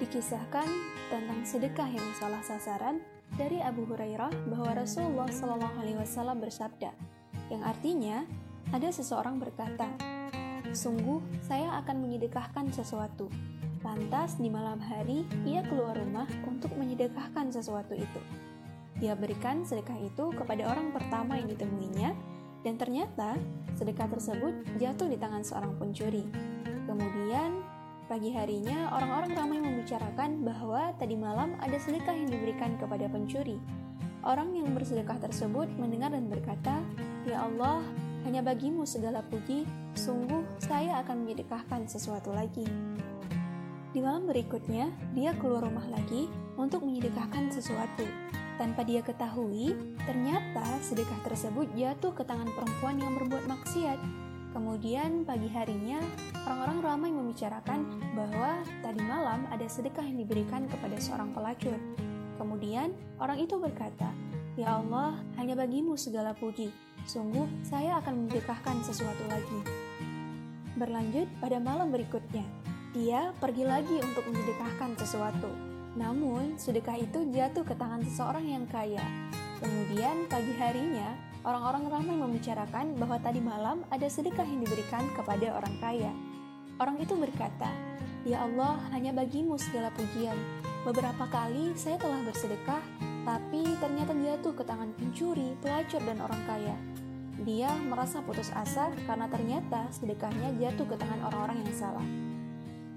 Dikisahkan tentang sedekah yang salah sasaran dari Abu Hurairah bahwa Rasulullah Shallallahu Alaihi Wasallam bersabda, yang artinya ada seseorang berkata, sungguh saya akan menyedekahkan sesuatu. Lantas di malam hari ia keluar rumah untuk menyedekahkan sesuatu itu. Dia berikan sedekah itu kepada orang pertama yang ditemuinya, dan ternyata sedekah tersebut jatuh di tangan seorang pencuri. Kemudian Pagi harinya, orang-orang ramai membicarakan bahwa tadi malam ada sedekah yang diberikan kepada pencuri. Orang yang bersedekah tersebut mendengar dan berkata, Ya Allah, hanya bagimu segala puji, sungguh saya akan menyedekahkan sesuatu lagi. Di malam berikutnya, dia keluar rumah lagi untuk menyedekahkan sesuatu. Tanpa dia ketahui, ternyata sedekah tersebut jatuh ke tangan perempuan yang berbuat maksiat Kemudian pagi harinya, orang-orang ramai membicarakan bahwa tadi malam ada sedekah yang diberikan kepada seorang pelacur. Kemudian orang itu berkata, Ya Allah, hanya bagimu segala puji. Sungguh, saya akan menyedekahkan sesuatu lagi. Berlanjut pada malam berikutnya, dia pergi lagi untuk menyedekahkan sesuatu. Namun, sedekah itu jatuh ke tangan seseorang yang kaya. Kemudian pagi harinya, Orang-orang ramai membicarakan bahwa tadi malam ada sedekah yang diberikan kepada orang kaya. Orang itu berkata, Ya Allah, hanya bagimu segala pujian. Beberapa kali saya telah bersedekah, tapi ternyata jatuh ke tangan pencuri, pelacur, dan orang kaya. Dia merasa putus asa karena ternyata sedekahnya jatuh ke tangan orang-orang yang salah.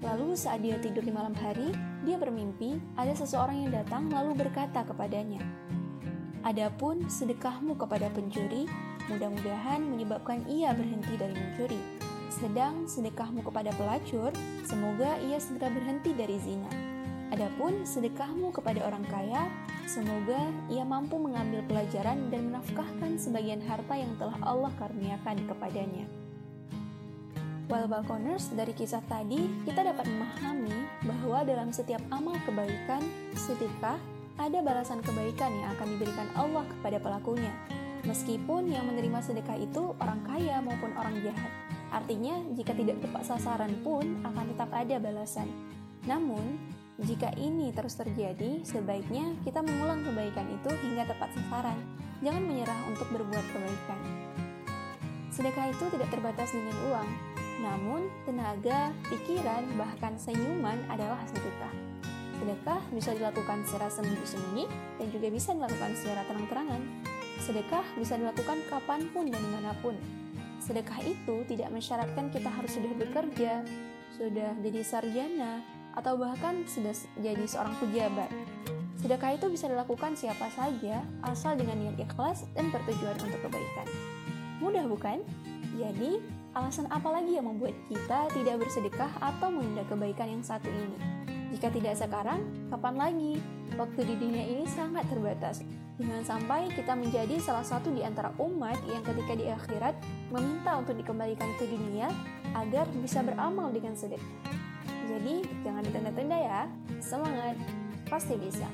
Lalu saat dia tidur di malam hari, dia bermimpi ada seseorang yang datang lalu berkata kepadanya, Adapun sedekahmu kepada pencuri, mudah-mudahan menyebabkan ia berhenti dari mencuri. Sedang sedekahmu kepada pelacur, semoga ia segera berhenti dari zina. Adapun sedekahmu kepada orang kaya, semoga ia mampu mengambil pelajaran dan menafkahkan sebagian harta yang telah Allah karuniakan kepadanya. Well Balconers, dari kisah tadi, kita dapat memahami bahwa dalam setiap amal kebaikan, sedekah ada balasan kebaikan yang akan diberikan Allah kepada pelakunya. Meskipun yang menerima sedekah itu orang kaya maupun orang jahat. Artinya, jika tidak tepat sasaran pun akan tetap ada balasan. Namun, jika ini terus terjadi, sebaiknya kita mengulang kebaikan itu hingga tepat sasaran. Jangan menyerah untuk berbuat kebaikan. Sedekah itu tidak terbatas dengan uang, namun tenaga, pikiran, bahkan senyuman adalah sedekah. Sedekah bisa dilakukan secara sembunyi-sembunyi dan juga bisa dilakukan secara terang-terangan. Sedekah bisa dilakukan kapan pun dan di mana pun. Sedekah itu tidak mensyaratkan kita harus sudah bekerja, sudah jadi sarjana, atau bahkan sudah jadi seorang pejabat. Sedekah itu bisa dilakukan siapa saja, asal dengan niat ikhlas dan bertujuan untuk kebaikan. Mudah bukan? Jadi, alasan apa lagi yang membuat kita tidak bersedekah atau menunda kebaikan yang satu ini? Jika tidak sekarang, kapan lagi? Waktu di dunia ini sangat terbatas. Jangan sampai kita menjadi salah satu di antara umat yang ketika di akhirat meminta untuk dikembalikan ke dunia agar bisa beramal dengan sedekah. Jadi, jangan ditunda-tunda ya. Semangat, pasti bisa.